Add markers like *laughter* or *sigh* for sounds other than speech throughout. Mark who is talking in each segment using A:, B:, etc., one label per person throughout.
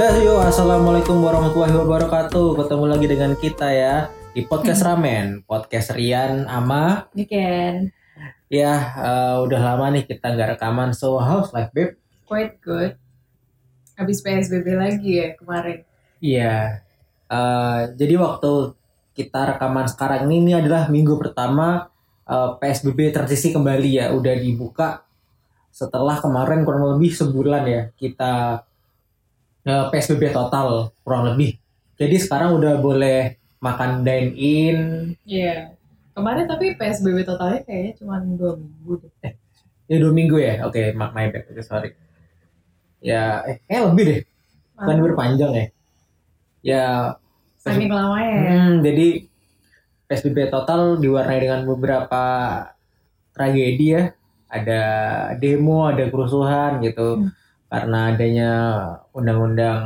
A: Ya, yo, assalamualaikum warahmatullahi wabarakatuh. Ketemu lagi dengan kita ya di podcast Ramen, podcast Rian ama.
B: Weekend.
A: Ya, eh, udah lama nih kita nggak rekaman. So, how's life, babe?
B: Quite good. Habis PSBB lagi ya kemarin.
A: Iya. Eh, jadi waktu kita rekaman sekarang ini, ini adalah minggu pertama eh, PSBB transisi kembali ya, udah dibuka setelah kemarin kurang lebih sebulan ya kita eh, PSBB total kurang lebih. Jadi sekarang udah boleh makan dine in.
B: Iya. Kemarin tapi PSBB totalnya kayaknya cuma dua minggu deh.
A: Ya dua minggu ya. Oke, ma- my bad. Oke, sorry. Ya, eh, kayak lebih deh. Bukan berpanjang ya. Ya,
B: Saking lamanya ya.
A: Hmm, jadi PSBB total diwarnai dengan beberapa tragedi ya. Ada demo, ada kerusuhan gitu.
B: Hmm.
A: Karena adanya undang-undang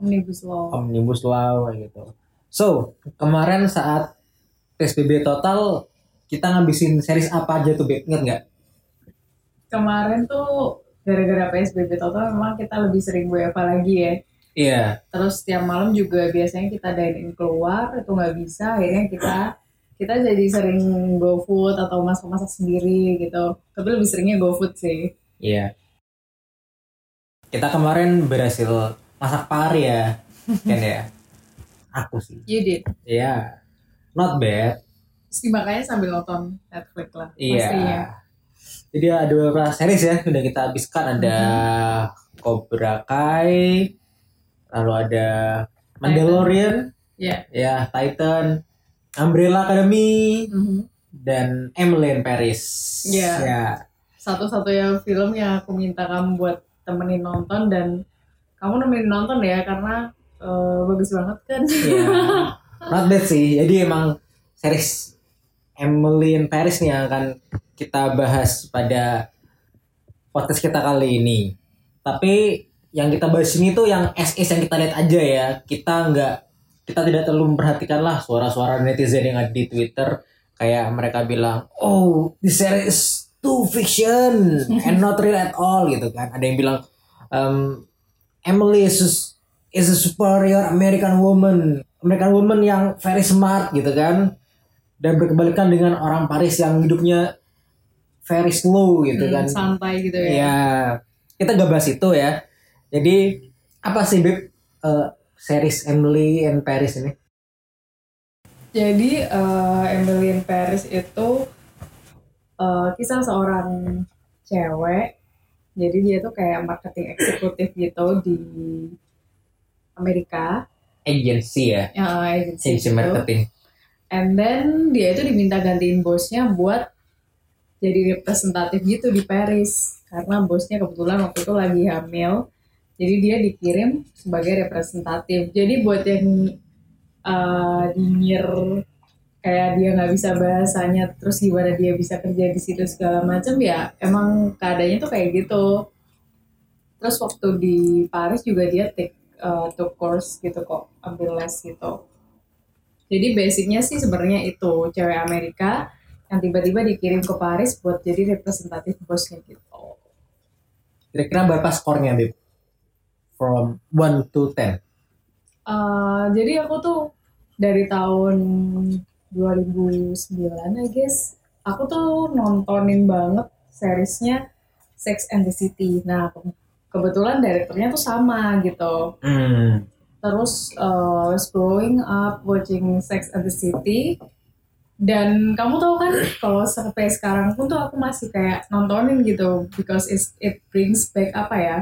B: Omnibus Law.
A: Omnibus Law gitu. So, kemarin saat PSBB total kita ngabisin series apa aja tuh, Beb? Ingat nggak?
B: Kemarin tuh gara-gara PSBB total memang kita lebih sering WFA lagi ya.
A: Iya.
B: Terus tiap malam juga biasanya kita dine in keluar itu nggak bisa akhirnya kita kita jadi sering go food atau masak-masak sendiri gitu. Tapi lebih seringnya go food sih.
A: Iya. Kita kemarin berhasil masak pari ya, *laughs* kan ya? Aku sih.
B: You did.
A: Iya. Not bad.
B: Terus makanya sambil nonton Netflix lah.
A: Iya.
B: pastinya.
A: Jadi ada beberapa series ya sudah kita habiskan ada Cobra Kai, lalu ada Mandalorian,
B: Iya.
A: ya Titan, Umbrella Academy,
B: Mhm.
A: dan Emily in Paris.
B: Iya.
A: Ya.
B: Satu-satunya film yang aku minta kamu buat temenin nonton dan kamu nemenin nonton ya karena eh, bagus banget kan.
A: Iya. *laughs* Not bad sih. Jadi emang series Emily in Paris nih yang akan kita bahas pada podcast kita kali ini. Tapi yang kita bahas ini tuh yang SS yang kita lihat aja ya. Kita nggak kita tidak terlalu memperhatikan lah suara-suara netizen yang ada di Twitter kayak mereka bilang, "Oh, this series too fiction and not real at all" gitu kan. Ada yang bilang um, Emily is is a superior American woman, American woman yang very smart gitu kan. Dan berkebalikan dengan orang Paris yang hidupnya very slow gitu kan.
B: Hmm, santai gitu ya.
A: Ya, kita gak bahas itu ya. Jadi apa sih Beb eh, series Emily and Paris ini?
B: Jadi eh, Emily in Paris itu eh, kisah seorang cewek. Jadi dia tuh kayak marketing eksekutif gitu di Amerika.
A: Agency ya,
B: Ya, agency
A: agency
B: gitu.
A: marketing.
B: And then dia itu diminta gantiin bosnya buat jadi representatif gitu di Paris karena bosnya kebetulan waktu itu lagi hamil. Jadi dia dikirim sebagai representatif. Jadi buat yang uh, nyinyir kayak dia nggak bisa bahasanya, terus gimana dia bisa kerja di situ segala macam ya emang keadaannya tuh kayak gitu. Terus waktu di Paris juga dia take uh, took course gitu kok, ambil les gitu. Jadi basicnya sih sebenarnya itu cewek Amerika yang tiba-tiba dikirim ke Paris buat jadi representatif bosnya gitu.
A: Kira-kira berapa skornya Beb? From 1 to 10.
B: Eh, jadi aku tuh dari tahun 2009 I guess aku tuh nontonin banget seriesnya Sex and the City. Nah ke- kebetulan direkturnya tuh sama gitu.
A: Hmm.
B: terus uh, was growing up watching Sex and the City dan kamu tahu kan kalau sampai sekarang pun tuh aku masih kayak nontonin gitu because it's, it brings back apa ya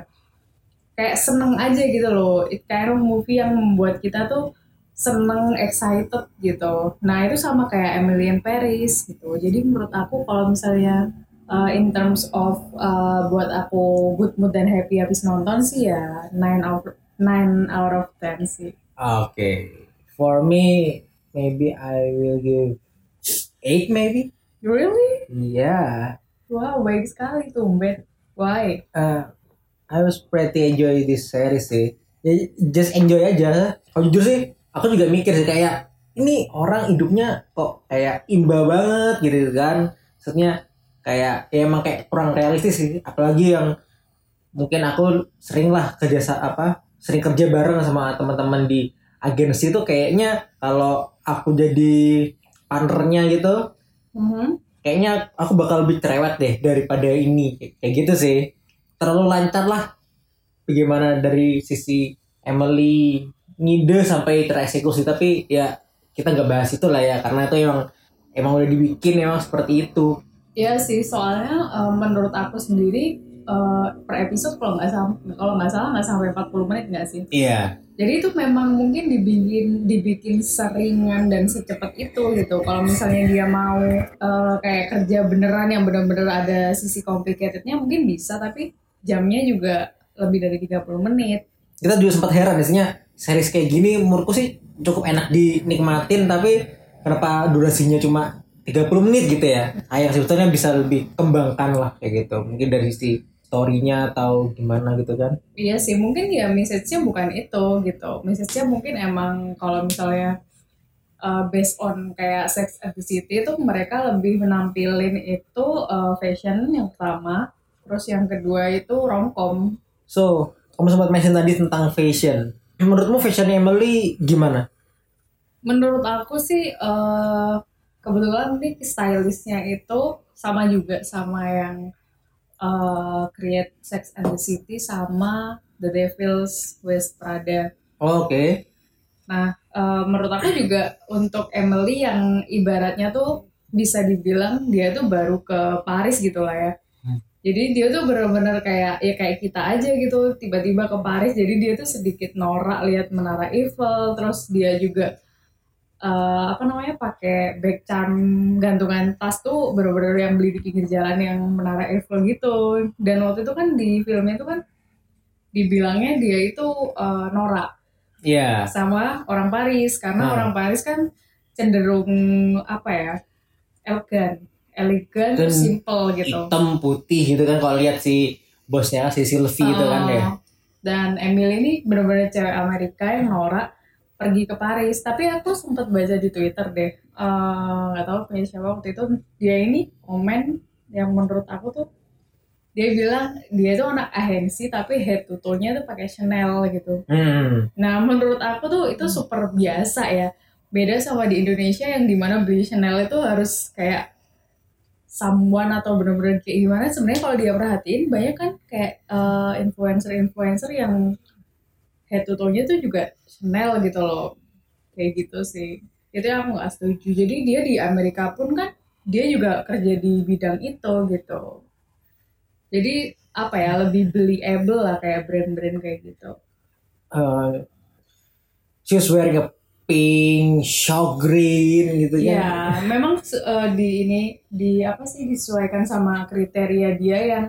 B: kayak seneng aja gitu loh it kind of movie yang membuat kita tuh seneng excited gitu nah itu sama kayak Emily in Paris gitu jadi menurut aku kalau misalnya uh, in terms of uh, buat aku good mood dan happy habis nonton sih ya 9 out 9 out of 10 sih
A: Okay. For me, maybe I will give 8 maybe.
B: really
A: Yeah.
B: wow baik sekali tumben why
A: Uh, I was pretty enjoy this series sih. Ya, just enjoy aja. Kalau jujur sih, aku juga mikir sih kayak ini orang hidupnya kok kayak imba banget gitu kan. Maksudnya kayak ya emang kayak kurang realistis sih. Apalagi yang mungkin aku sering lah kerja apa sering kerja bareng sama teman-teman di agensi tuh kayaknya kalau aku jadi partnernya gitu
B: Mhm.
A: kayaknya aku bakal lebih cerewet deh daripada ini kayak gitu sih terlalu lancar lah bagaimana dari sisi Emily ngide sampai tereksekusi tapi ya kita nggak bahas itu lah ya karena itu emang emang udah dibikin emang seperti itu
B: Iya sih, soalnya eh, menurut aku sendiri eh, per episode kalau nggak salah kalau nggak salah nggak sampai 40 menit nggak sih?
A: iya
B: Jadi itu memang mungkin dibikin dibikin seringan dan secepat itu gitu. Kalau misalnya dia mau eh, kayak kerja beneran yang bener-bener ada sisi complicatednya mungkin bisa, tapi jamnya juga lebih dari 30 menit.
A: kita juga sempat heran biasanya series kayak gini menurutku sih cukup enak dinikmatin tapi kenapa durasinya cuma 30 menit gitu ya kayak sebetulnya bisa lebih kembangkan lah kayak gitu mungkin dari sisi story-nya atau gimana gitu kan
B: Iya sih, mungkin ya message-nya bukan itu gitu. Message-nya mungkin emang kalau misalnya uh, based on kayak Sex and the City itu mereka lebih menampilin itu uh, fashion yang pertama, terus yang kedua itu romcom.
A: So, kamu sempat mention tadi tentang fashion. Menurutmu fashion Emily gimana?
B: Menurut aku sih uh, kebetulan nih stylistnya itu sama juga sama yang uh, create Sex and the City sama The Devil's West Prada.
A: Oh, Oke.
B: Nah, eh, menurut aku juga untuk Emily yang ibaratnya tuh bisa dibilang dia tuh baru ke Paris gitu lah ya. Jadi dia tuh bener-bener kayak ya kayak kita aja gitu tiba-tiba ke Paris. Jadi dia tuh sedikit norak lihat menara Eiffel. Terus dia juga eh, apa namanya pakai bag charm gantungan tas tuh bener-bener yang beli di pinggir jalan yang menara Eiffel gitu. Dan waktu itu kan di filmnya tuh kan dibilangnya dia itu eh, norak
A: Iya.
B: sama orang Paris karena
A: Hmm.
B: orang Paris kan cenderung apa ya elegan elegan
A: Dan
B: simple gitu
A: Hitam putih gitu kan kalau lihat si bosnya si Sylvie itu kan
B: Oh.
A: ya.
B: dan Emily ini benar-benar cewek Amerika yang norak pergi ke Paris tapi aku sempat baca di Twitter deh Eh, nggak tahu punya siapa waktu itu dia ini komen yang menurut aku tuh dia bilang dia tuh anak agensi tapi head to toe-nya tuh pakai Chanel gitu
A: Hmm.
B: Nah, menurut aku tuh itu super biasa ya. Beda sama di Indonesia yang di mana beli Chanel itu harus kayak someone atau bener-bener kayak gimana. Sebenarnya kalau dia perhatiin banyak kan kayak eh, influencer-influencer yang head to toe-nya tuh juga Chanel gitu loh. Kayak gitu sih. Itu yang aku gak setuju. Jadi dia di Amerika pun kan dia juga kerja di bidang itu gitu. Jadi apa ya lebih beliable lah kayak brand-brand kayak gitu.
A: Uh, she was wearing a pink, shawl green gitu kan.
B: Ya, memang eh, di ini di apa sih disesuaikan sama kriteria dia yang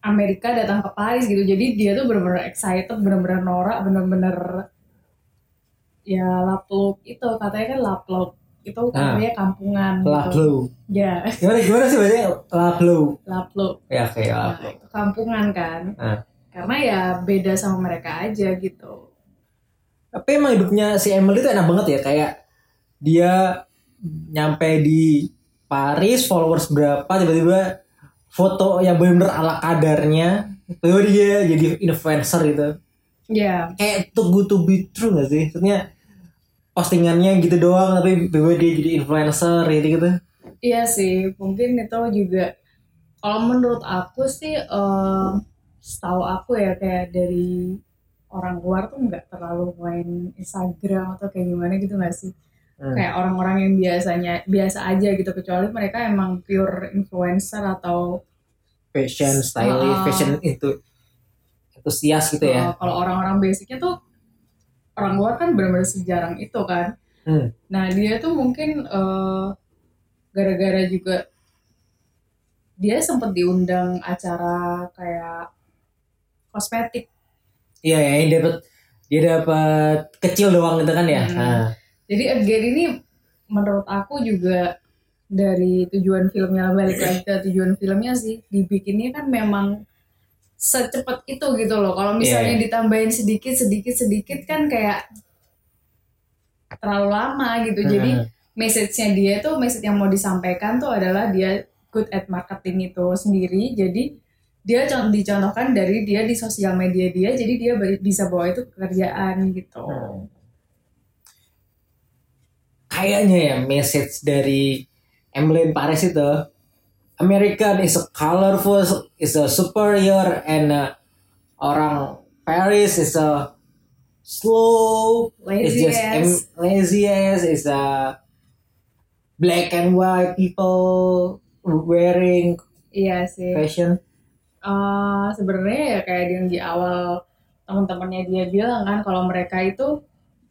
B: Amerika datang ke Paris gitu. Jadi dia tuh bener-bener excited, bener-bener norak, bener-bener ya lapluk itu katanya kan lapluk itu katanya kampungan gitu.
A: Laplo.
B: Ya,
A: Gimana gimana sih bacanya? Laplo.
B: lapluk.
A: Ya kayak
B: Nah,
A: laplo.
B: itu kampungan kan.
A: Ah.
B: Karena ya beda sama mereka aja gitu.
A: Tapi emang hidupnya si Emily tuh enak banget ya kayak dia nyampe di Paris followers berapa tiba-tiba foto yang benar-benar ala kadarnya tiba dia jadi influencer gitu.
B: Ya,
A: kayak too good to be true gak sih? Maksudnya postingannya gitu doang tapi tiba dia jadi influencer gitu gitu
B: Iya sih, mungkin itu juga kalau menurut aku sih eh setahu aku ya kayak dari orang luar tuh nggak terlalu main Instagram atau kayak gimana gitu nggak sih?
A: Hmm.
B: Kayak orang-orang yang biasanya biasa aja gitu kecuali mereka emang pure influencer atau
A: fashion stylist
B: Ah.
A: fashion itu antusias gitu ya
B: kalau orang-orang basicnya tuh orang luar kan benar-benar sejarang itu kan.
A: Hmm.
B: Nah dia tuh mungkin eh, gara-gara juga dia sempat diundang acara kayak kosmetik.
A: Iya ya dia dapat dia dapat kecil doang gitu kan ya
B: Hmm.
A: nah,
B: Jadi again ini menurut aku juga dari tujuan filmnya balik lagi ke tujuan filmnya sih dibikinnya kan memang secepat itu gitu loh. Kalau misalnya
A: Iya.
B: ditambahin sedikit sedikit sedikit kan kayak terlalu lama gitu. Jadi
A: Hmm.
B: message-nya dia tuh message yang mau disampaikan tuh adalah dia good at marketing itu sendiri. Jadi dia con- dicontohkan dari dia di sosial media dia jadi dia bisa bawa itu ke kerjaan gitu
A: Hmm. Kayaknya ya message dari Emily Paris itu American is a colorful, is a superior, and uh, orang Paris is a slow, is
B: lazy
A: just
B: ass.
A: em- lazy ass, is a black and white people wearing
B: iya sih
A: fashion.
B: Eh, sebenarnya ya kayak yang di awal teman-temannya dia bilang kan kalau mereka itu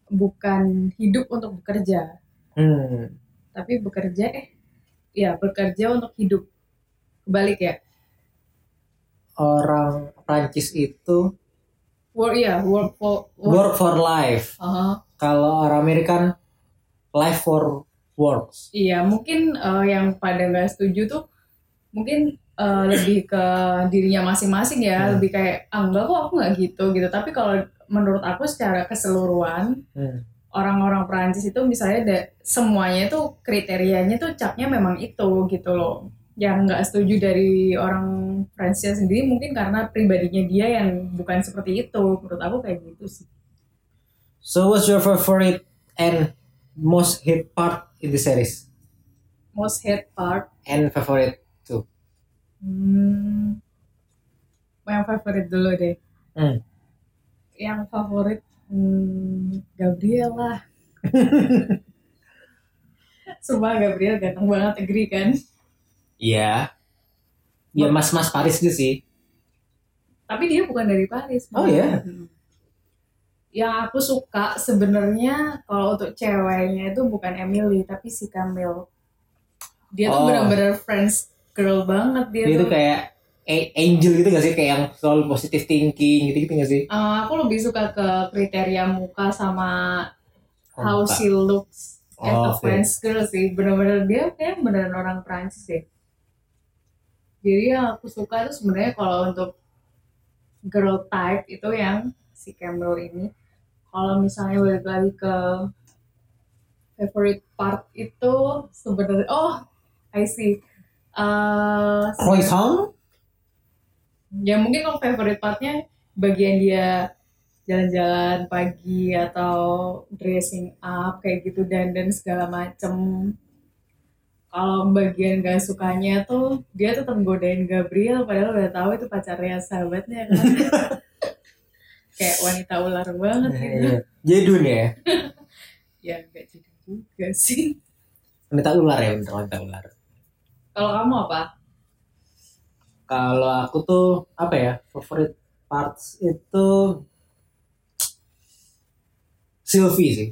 B: bukan hidup untuk bekerja
A: Hmm.
B: tapi bekerja eh ya bekerja untuk hidup kebalik ya
A: Orang Prancis itu
B: work ya work for work,
A: work for life.
B: Aha.
A: Kalau orang American life for works.
B: iya mungkin eh, yang pada nggak setuju tuh mungkin eh, lebih ke dirinya masing-masing ya
A: Hmm.
B: lebih kayak ah enggak kok aku nggak gitu gitu tapi kalau menurut aku secara keseluruhan
A: Hmm.
B: orang-orang Perancis itu misalnya ada semuanya tuh kriterianya tuh capnya memang itu gitu loh. Yang nggak setuju dari orang Prancis sendiri mungkin karena pribadinya dia yang bukan seperti itu. Menurut aku kayak gitu sih.
A: So what's your favorite and most hit part in the series?
B: Most hate part,
A: And favorite.
B: Hmm, yang favorit dulu deh.
A: Hmm.
B: Yang favorit hmm, Gabriel lah. *laughs* Sumpah Gabriel ganteng banget, agree kan?
A: Iya. Ya mas-mas Paris gitu sih.
B: Tapi dia bukan dari Paris.
A: Oh, iya?
B: Hmm. Yang aku suka sebenarnya kalau untuk ceweknya itu bukan Emily tapi si Camille. Dia tuh
A: Oh.
B: benar-benar friends girl banget dia,
A: Dia
B: tuh.
A: tuh kayak a- angel gitu gak sih? Kayak yang selalu positive thinking gitu-gitu gak sih?
B: Eh, aku lebih suka ke kriteria muka sama how
A: Muka.
B: she looks as
A: Oh,
B: a
A: oke.
B: French girl sih. Benar-benar dia kayak beneran orang Prancis deh. Jadi yang aku suka itu sebenarnya kalau untuk girl type itu yang si Campbell ini. Kalau misalnya balik lagi ke favorite part itu sebenarnya oh I see. Eh,
A: Croissant?
B: ya mungkin kalau favorite partnya bagian dia jalan-jalan pagi atau dressing up kayak gitu dan dan segala macem kalau bagian gak sukanya tuh dia tuh godain Gabriel padahal udah tahu itu pacarnya sahabatnya kan *laughs* kayak wanita ular banget gitu
A: Iya. Jedun ya? *laughs*
B: ya gak jadi juga sih
A: Wanita ular ya, wanita ular.
B: Kalau kamu apa
A: Kalau aku tuh apa ya? Favorite parts itu Sylvie sih.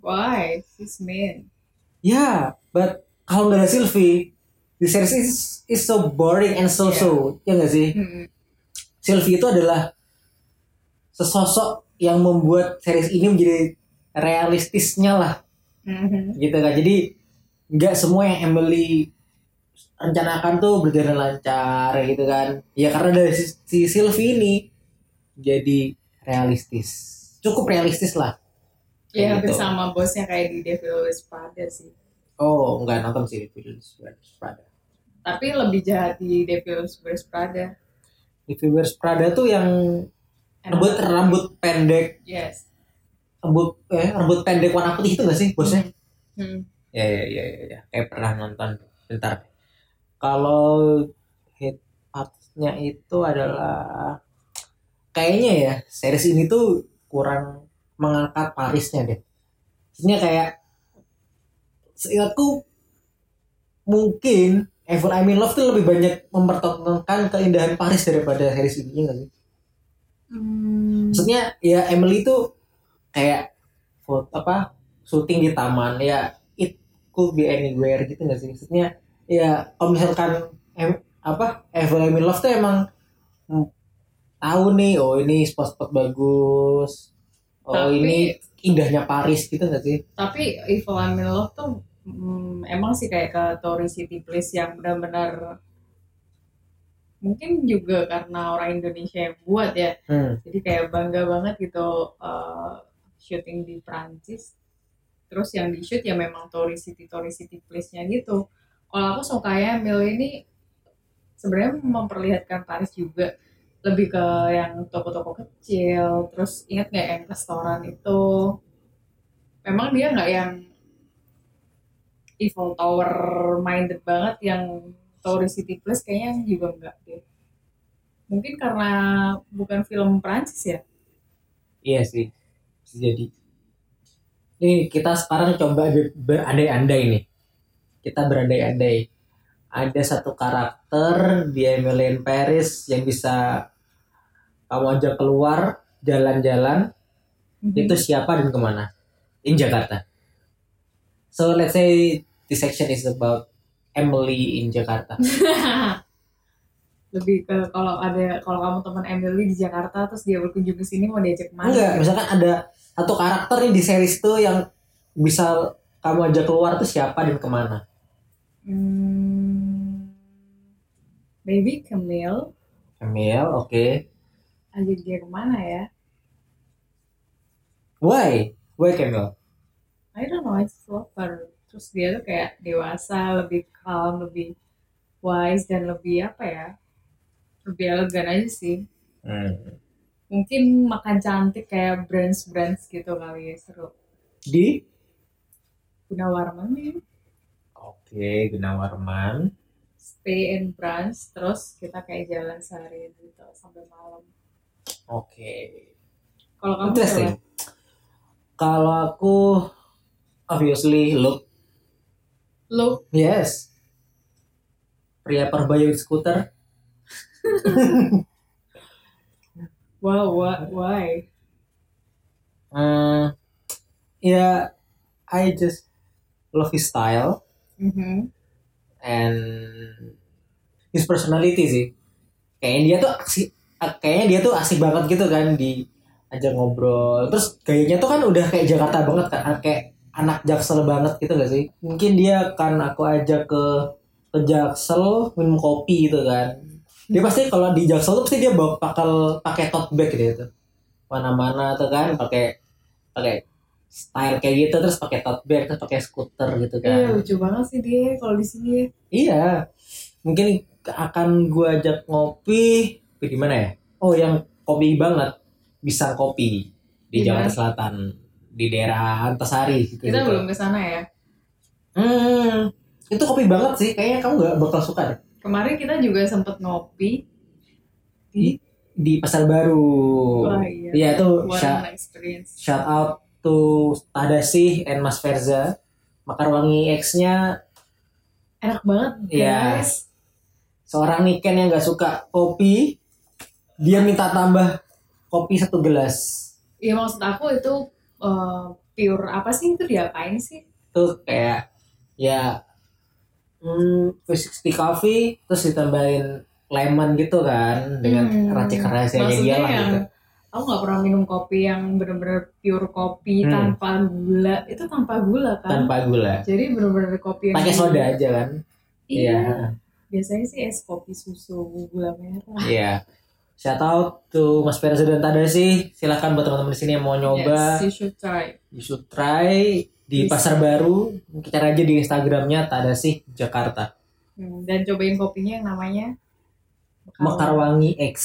B: why she's mean
A: Ya, but kalau nggak ada Sylvie, the series is, is so boring and so so, ya nggak sih?
B: Hmm.
A: Sylvie itu adalah sesosok yang membuat series ini menjadi realistisnya lah,
B: Mhm.
A: gitu kan? Jadi nggak semua yang Emily rencanakan tuh berjalan lancar, gitu kan? Ya karena dari si, si Sylvie ini jadi realistis, cukup realistis lah.
B: ya hampir
A: gitu.
B: sama bosnya kayak di Devil Wears Prada sih
A: Oh, nggak nonton sih Devil Wears Prada.
B: tapi lebih jahat di Devil Wears Prada
A: Devil Wears Prada tuh yang rambut rambut pendek
B: yes
A: rambut eh rambut pendek warna putih itu gak sih bosnya
B: Hmm.
A: ya ya ya ya, ya. kayak pernah nonton bentar kalau hit partnya itu adalah kayaknya ya series ini tuh kurang mengangkat Parisnya deh. Maksudnya kayak seingatku mungkin Evil I'm in Love tuh lebih banyak mempertontonkan keindahan Paris daripada series ini nggak sih?
B: Hmm.
A: maksudnya ya Emily tuh kayak foto apa syuting di taman ya it could be anywhere gitu nggak sih? Maksudnya ya kalau misalkan em, apa Evil I'm in Love tuh emang hmm, tahu nih oh ini spot-spot bagus. Oh
B: Tapi-
A: ini indahnya Paris gitu nggak sih?
B: Tapi Evil I'm in Love tuh mm, emang sih kayak ke Tory City Place yang benar-benar mungkin juga karena orang Indonesia yang buat ya.
A: Hmm.
B: jadi kayak bangga banget gitu uh, syuting di Prancis. Terus yang di shoot ya memang Tory City Tory City Place-nya gitu kalau aku sukanya Mil ini sebenarnya memperlihatkan Paris juga. Lebih ke yang toko-toko kecil. Terus ingat nggak yang restoran itu? Memang dia nggak yang Eiffel Tower minded banget yang Tourist City Place kayaknya juga enggak deh. Mungkin karena bukan film Prancis ya?
A: Iya sih, jadi. Nih kita sekarang coba ber- berandai-andai nih. Kita berandai-andai. Ada satu karakter di Emily in Paris yang bisa kamu ajak keluar jalan-jalan. Itu siapa dan ke mana? In Jakarta. So let's say this section is about Emily in Jakarta. *laughs*
B: lebih ke kalau ada kalau kamu teman Emily di Jakarta terus dia berkunjung ke sini mau diajak ke
A: mana
B: Enggak,
A: misalkan ada satu karakter nih di series tuh yang bisa kamu ajak keluar tuh siapa dan ke mana?
B: Hmm, maybe Camille
A: Emil, oke.
B: ajak dia ke mana ya
A: Why? Why Camille?
B: I don't know I just love her terus dia tuh kayak dewasa lebih calm lebih wise dan lebih apa ya lebih elegan aja sih
A: Hmm.
B: mungkin makan cantik kayak brands brands gitu kali ya seru
A: Di?
B: Gunawarman nih
A: Oke, Gunawarman.
B: stay in brunch terus kita kayak jalan sehari gitu sampai malam
A: Oke.
B: kalau kamu
A: Interesting. Kalau aku obviously look
B: Lu
A: yes. Pria Parbayu skuter. *laughs*
B: wow what why
A: Hmm, ya, I just love his style
B: Mhm.
A: and his personality sih. Kayaknya dia tuh asik, kayaknya dia tuh asik banget gitu kan di ajak ngobrol. Terus gayanya tuh kan udah kayak Jakarta banget kan, kayak anak Jaksel banget gitu gak sih? Mungkin dia kan aku ajak ke ke Jaksel minum kopi gitu kan. Dia pasti kalau di Jaksel tuh pasti dia bawa bakal pakai tote bag gitu. Mana-mana tuh kan pakai pakai style kayak gitu terus pakai tote bag terus pakai skuter gitu kan.
B: Iya lucu banget sih dia kalau di sini ya.
A: Iya, mungkin akan gua ajak ngopi tapi di mana ya? Oh, yang kopi banget, bisa kopi di
B: mana?
A: Jakarta Selatan, di daerah Antasari. Gitu,
B: Kita belum ke sana ya.
A: Hmm, itu kopi banget sih. Kayaknya kamu nggak bakal suka deh.
B: Kemarin kita juga sempet ngopi di
A: Di Pasar Baru.
B: Wah, iya.
A: Tuh
B: What
A: shout, shout out to Tadasi and Mas Verza. Makarwangi X-nya
B: Enak banget guys.
A: seorang Niken yang nggak suka kopi, dia minta tambah kopi satu gelas.
B: Iya maksud aku itu eh, pure apa sih itu diapain sih?
A: Itu kayak ya hmm, 360 coffee terus ditambahin lemon gitu kan dengan
B: Hmm.
A: racik rahasianya dia lah gitu.
B: Aku nggak pernah minum kopi yang bener-bener pure kopi
A: Hmm.
B: tanpa gula. Itu tanpa gula kan?
A: Tanpa gula.
B: Jadi bener-bener kopi yang
A: Pakai soda aja kan.
B: Iya. Biasanya sih es kopi susu gula merah.
A: Iya. Shout out to Mas Perza dan Tadasi. Silahkan buat teman-teman di sini yang mau nyoba.
B: Yes, you should try.
A: You should try di
B: Bisa.
A: Pasar Baru. Kita aja di Instagramnya Tadasi Jakarta.
B: Hmm, dan cobain kopinya yang namanya
A: Mekarwangi X.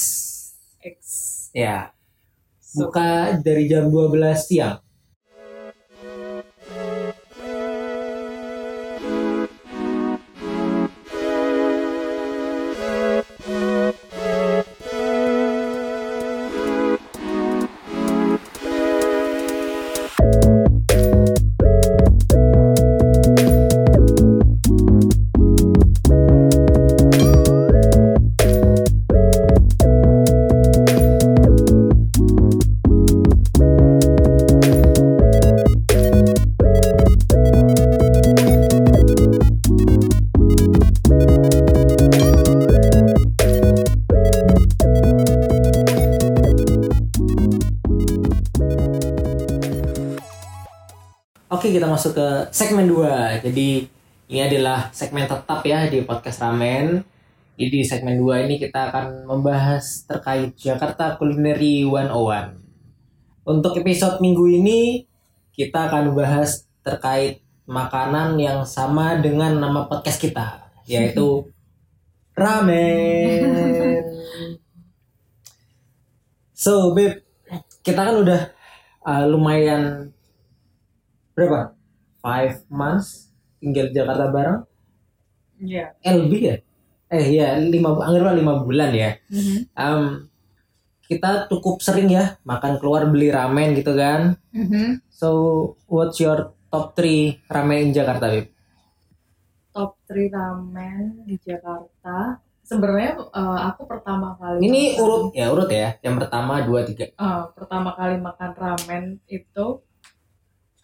B: X.
A: Ya. Buka dari jam 12 siang. Oke, kita masuk ke segmen 2. Jadi ini adalah segmen tetap ya di podcast Ramen. Jadi di segmen 2 ini kita akan membahas terkait Jakarta Culinary 101. Untuk episode minggu ini kita akan bahas terkait makanan yang sama dengan nama podcast kita, yaitu *laughs* ramen. So, Beb, kita kan udah uh, lumayan berapa? Five months tinggal di Jakarta bareng.
B: Iya.
A: Eh, lebih ya? Eh, ya lima, anggaplah lima bulan ya.
B: Mhm.
A: Um, kita cukup sering ya makan keluar beli ramen gitu kan.
B: Mhm.
A: So, what's your top 3 ramen in Jakarta, Beb?
B: Top 3 ramen di Jakarta. Sebenarnya eh, aku pertama kali
A: Ini
B: makan-
A: urut ya, urut ya. Yang pertama, dua, tiga.
B: eh, pertama kali makan ramen itu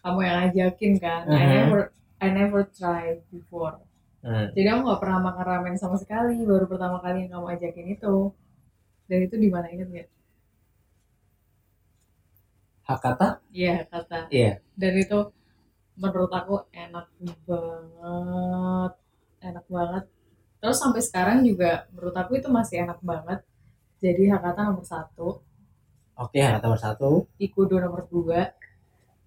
B: kamu yang ngajakin kan. I
A: Mhm.
B: never I never tried before.
A: Hmm.
B: Jadi aku nggak pernah makan ramen sama sekali. Baru pertama kali yang kamu ajakin itu. Dan itu di mana inget nggak?
A: Hakata?
B: Iya kata.
A: Iya.
B: Dan itu menurut aku enak banget, enak banget. Terus sampai sekarang juga menurut aku itu masih enak banget. Jadi Hakata nomor satu,
A: Oke, Hakata nomor satu.
B: Ikudo nomor dua.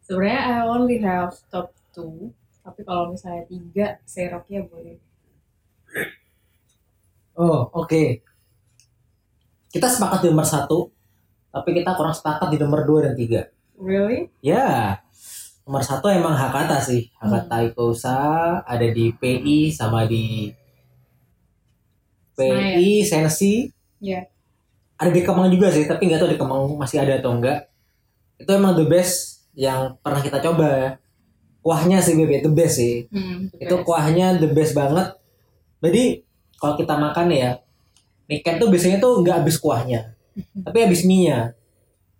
B: Sebenarnya I only have top two, tapi kalau misalnya tiga, Seroknya boleh.
A: Oh, oke. Kita sepakat di nomor satu, tapi kita kurang sepakat di nomor dua dan tiga.
B: Really?
A: Ya, nomor satu emang Hakata sih. Hakata Ikosa ada di PI sama di PI Sensi.
B: Iya.
A: Ada di Kemang juga sih, tapi nggak tahu di Kemang masih ada atau enggak. Itu emang the best yang pernah kita coba. Kuahnya sih bebek the best sih.
B: Hmm, the
A: Itu
B: best.
A: kuahnya the best banget. Jadi kalau kita makan ya, niken tuh biasanya tuh nggak habis kuahnya, tapi habis mie-nya.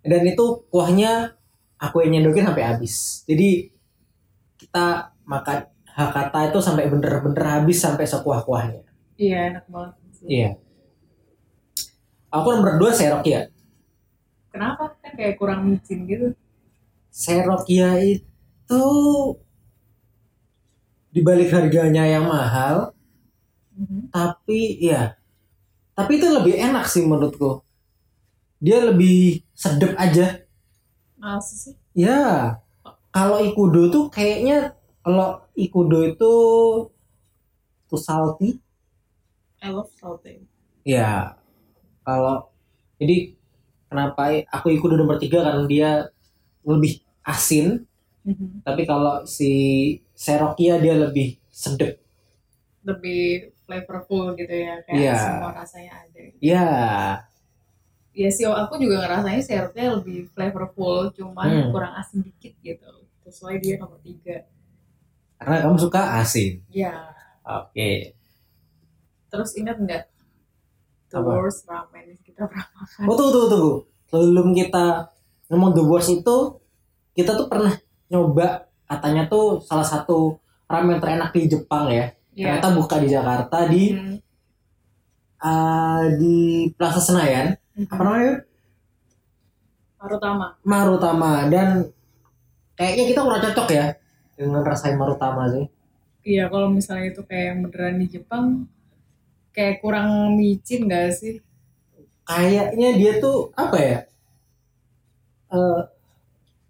A: Dan itu kuahnya aku yang nyendokin sampai habis. Jadi kita makan Hakata itu sampai bener-bener habis sampai sekuah-kuahnya.
B: Iya, enak banget. sih.
A: Iya. Aku nomor dua Serokia.
B: Kenapa? Kan kayak kurang micin gitu.
A: Serokia itu dibalik harganya yang mahal,
B: Mhm.
A: tapi ya tapi itu lebih enak sih menurutku dia lebih sedep aja
B: Masa sih?
A: ya kalau ikudo tuh kayaknya kalau ikudo itu tuh salty
B: I love salty.
A: ya kalau jadi kenapa aku ikudo nomor tiga karena dia lebih asin
B: Mhm.
A: tapi kalau si serokia dia lebih sedep
B: Lebih flavorful gitu ya, kayak
A: Iya.
B: semua rasanya ada.
A: ya
B: Ya sih, aku juga ngerasanya sirupnya lebih flavorful, cuman
A: Hmm.
B: kurang asin dikit gitu. Why dia nomor tiga.
A: karena kamu suka asin
B: Ya,
A: oke
B: terus ingat nggak? The
A: Apa?
B: worst ramen kita pernah makan.
A: Oh tunggu tunggu tunggu. Sebelum kita ngomong The Worst itu, kita tuh pernah nyoba katanya tuh salah satu ramen terenak di Jepang ya.
B: Iya.
A: Ternyata buka di Jakarta di
B: Hmm.
A: uh, di Plaza Senayan. Apa namanya?
B: Marutama.
A: Marutama dan kayaknya kita kurang cocok ya dengan rasain Marutama sih.
B: Iya, kalau misalnya itu kayak yang beneran di Jepang, kayak kurang micin gak sih?
A: Kayaknya dia tuh apa ya? Eh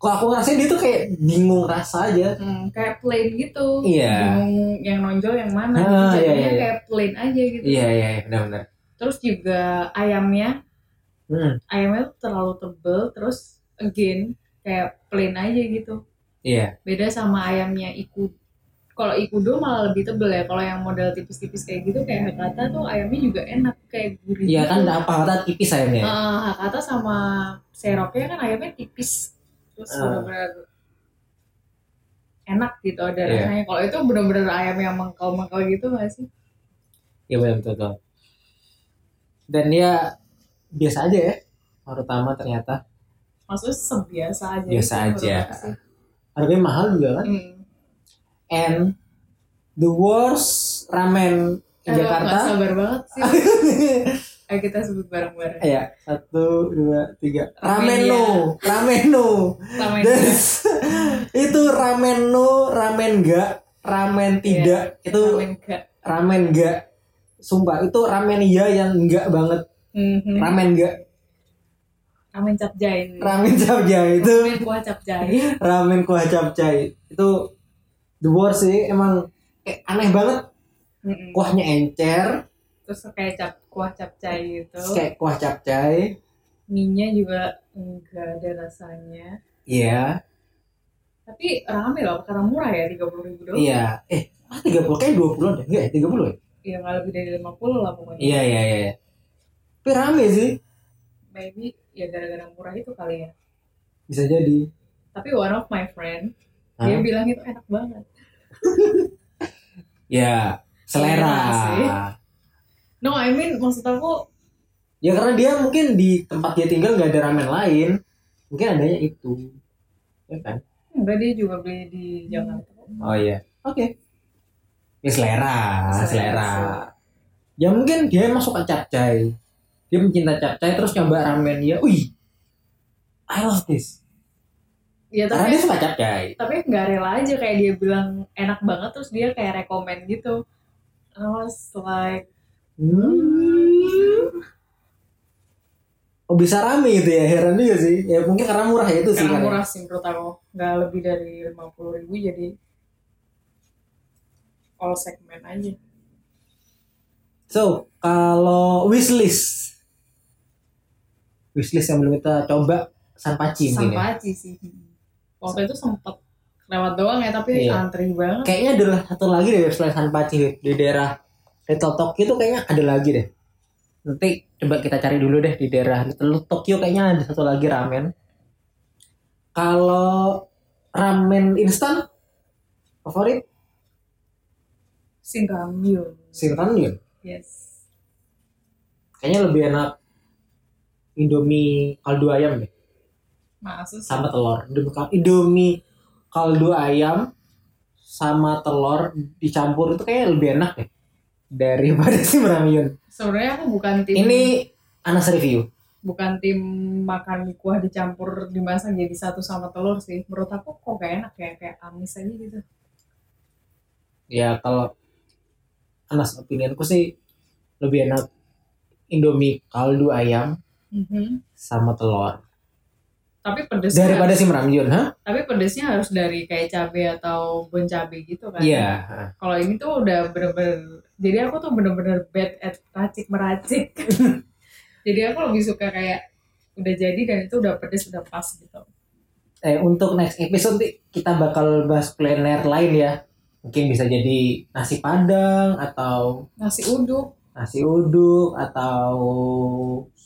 A: kok aku ngerasain dia tuh kayak bingung rasa aja.
B: Hmm, kayak plain gitu.
A: Iya.
B: Bingung yang nonjol yang mana.
A: Ah,
B: gitu.
A: iya,
B: Jadinya
A: iya, iya.
B: kayak plain aja gitu.
A: Iya iya iya, benar-benar.
B: Terus juga ayamnya,
A: Hmm,
B: ayamnya tuh terlalu tebel. Terus again kayak plain aja gitu.
A: iya.
B: Beda sama ayamnya iku. Kalau ikudo malah lebih tebel ya. Kalau yang model tipis-tipis kayak gitu kayak Hakata tuh ayamnya juga enak kayak gurih.
A: Iya kan
B: gitu.
A: apa kata tipis ayamnya.
B: Eh, Hakata sama seroknya kan ayamnya tipis terus
A: Ah.
B: benar-benar enak gitu ada
A: Iya.
B: rasanya kalau itu benar-benar ayam yang mengkal-mengkal gitu nggak sih
A: Iya betul betul. betul. Dan dia biasa aja ya. Marutama ternyata
B: maksudnya sebiasa aja
A: Biasa
B: gitu
A: aja. harganya mahal juga kan.
B: Hmm.
A: And the worst ramen
B: Eh,
A: Jakarta.
B: nggak sabar banget sih *laughs* ayo kita sebut bareng-bareng
A: ya satu dua tiga.
B: Ramen
A: Rameno, rameno.
B: Sama
A: Dan
B: ini
A: itu rameno, ramen enggak, ramen tidak. Itu
B: ramen gak
A: ramen enggak. Sumpah itu ramen iya yang enggak banget.
B: Mhm.
A: Ramen enggak.
B: ramen capjay
A: Ramen capcay itu.
B: ramen kuah capjay *laughs*
A: ramen kuah capcay itu the worst sih emang kayak aneh banget
B: Mhm.
A: kuahnya encer
B: terus kayak cap kuah capcay gitu.
A: Kayak kuah capcay.
B: Mie juga enggak ada rasanya.
A: Iya.
B: Tapi rame loh karena murah ya tiga puluh ribu doang.
A: Iya. Eh ah 30 kayak 20 deh. Enggak ya 30 ya?
B: Ya nggak lebih dari 50 lah pokoknya.
A: Iya iya iya. Tapi rame sih.
B: Maybe ya gara-gara murah itu kali ya.
A: Bisa jadi.
B: Tapi one of my friend dia
A: Hah?
B: bilang itu enak banget. *laughs*
A: Ya selera.
B: Sih. no I mean maksud aku
A: ya karena dia mungkin di tempat dia tinggal nggak ada ramen lain. Mungkin adanya itu. Ya kan?
B: enggak dia juga beli di Jakarta.
A: Oh iya. Oke. Ya selera
B: Selera
A: selera. ya mungkin dia masuk ke capcay. Dia mencinta capcay terus nyoba ramen ya wih I love this.
B: Ya
A: karena
B: tapi
A: dia suka capcay.
B: tapi nggak rela aja kayak dia bilang enak banget terus dia kayak rekomend gitu I was like
A: Hmm. Oh bisa rame gitu ya heran juga sih ya mungkin karena murah ya itu sih
B: karena
A: ya.
B: murah sih menurut aku nggak lebih dari lima puluh ribu jadi all segmen aja
A: So kalau wishlist wishlist yang belum kita coba Sanpachi mungkin ya.
B: Sampachi sih waktu itu sempet lewat doang ya tapi
A: Iya.
B: antri banget
A: Kayaknya adalah satu lagi deh selain Sanpachi di daerah Little Tokyo itu kayaknya ada lagi deh. Nanti coba kita cari dulu deh di daerah Little Tokyo kayaknya ada satu lagi ramen. Kalau ramen instan favorit
B: Shinramyun
A: Shinramyun.
B: yes
A: Kayaknya lebih enak Indomie kaldu ayam deh
B: masuk sih
A: sama telur. Indomie, Indomie kaldu ayam sama telur dicampur itu kayaknya lebih enak deh daripada *laughs* Shinramyun.
B: sebenarnya aku bukan tim
A: Ini Anas review.
B: bukan tim makan kuah dicampur dimasak jadi satu sama telur sih menurut aku kok gak enak ya kayak amis aja gitu
A: Ya kalau Anas opinianku sih lebih enak Indomie kaldu ayam
B: Mhm.
A: sama telur
B: tapi pedesnya
A: daripada si Ramyun, ha?
B: tapi pedesnya harus dari kayak cabai atau bon cabai gitu kan
A: Iya.
B: kalau ini tuh udah bener-bener jadi aku tuh bener-bener bad at racik meracik *laughs* jadi aku lebih suka kayak udah jadi dan itu udah pedes udah pas gitu
A: Eh untuk next episode nih, kita bakal bahas kuliner lain ya. Mungkin bisa jadi nasi padang atau
B: nasi uduk
A: nasi uduk atau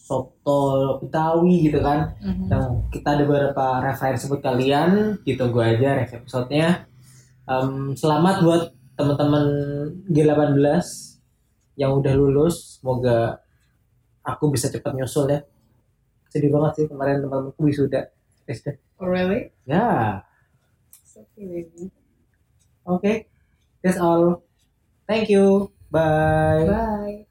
A: soto betawi gitu kan.
B: Mhm.
A: yang kita ada beberapa referensi buat kalian ditunggu aja next episode-nya. Em, selamat buat teman-teman G18 yang udah lulus. Semoga aku bisa cepat nyusul ya. Sedih banget sih kemarin teman-temanku wisuda. SD
B: oh really?
A: Ya.
B: It's okay, baby.
A: oke. That's all. Thank you. Bye.
B: Bye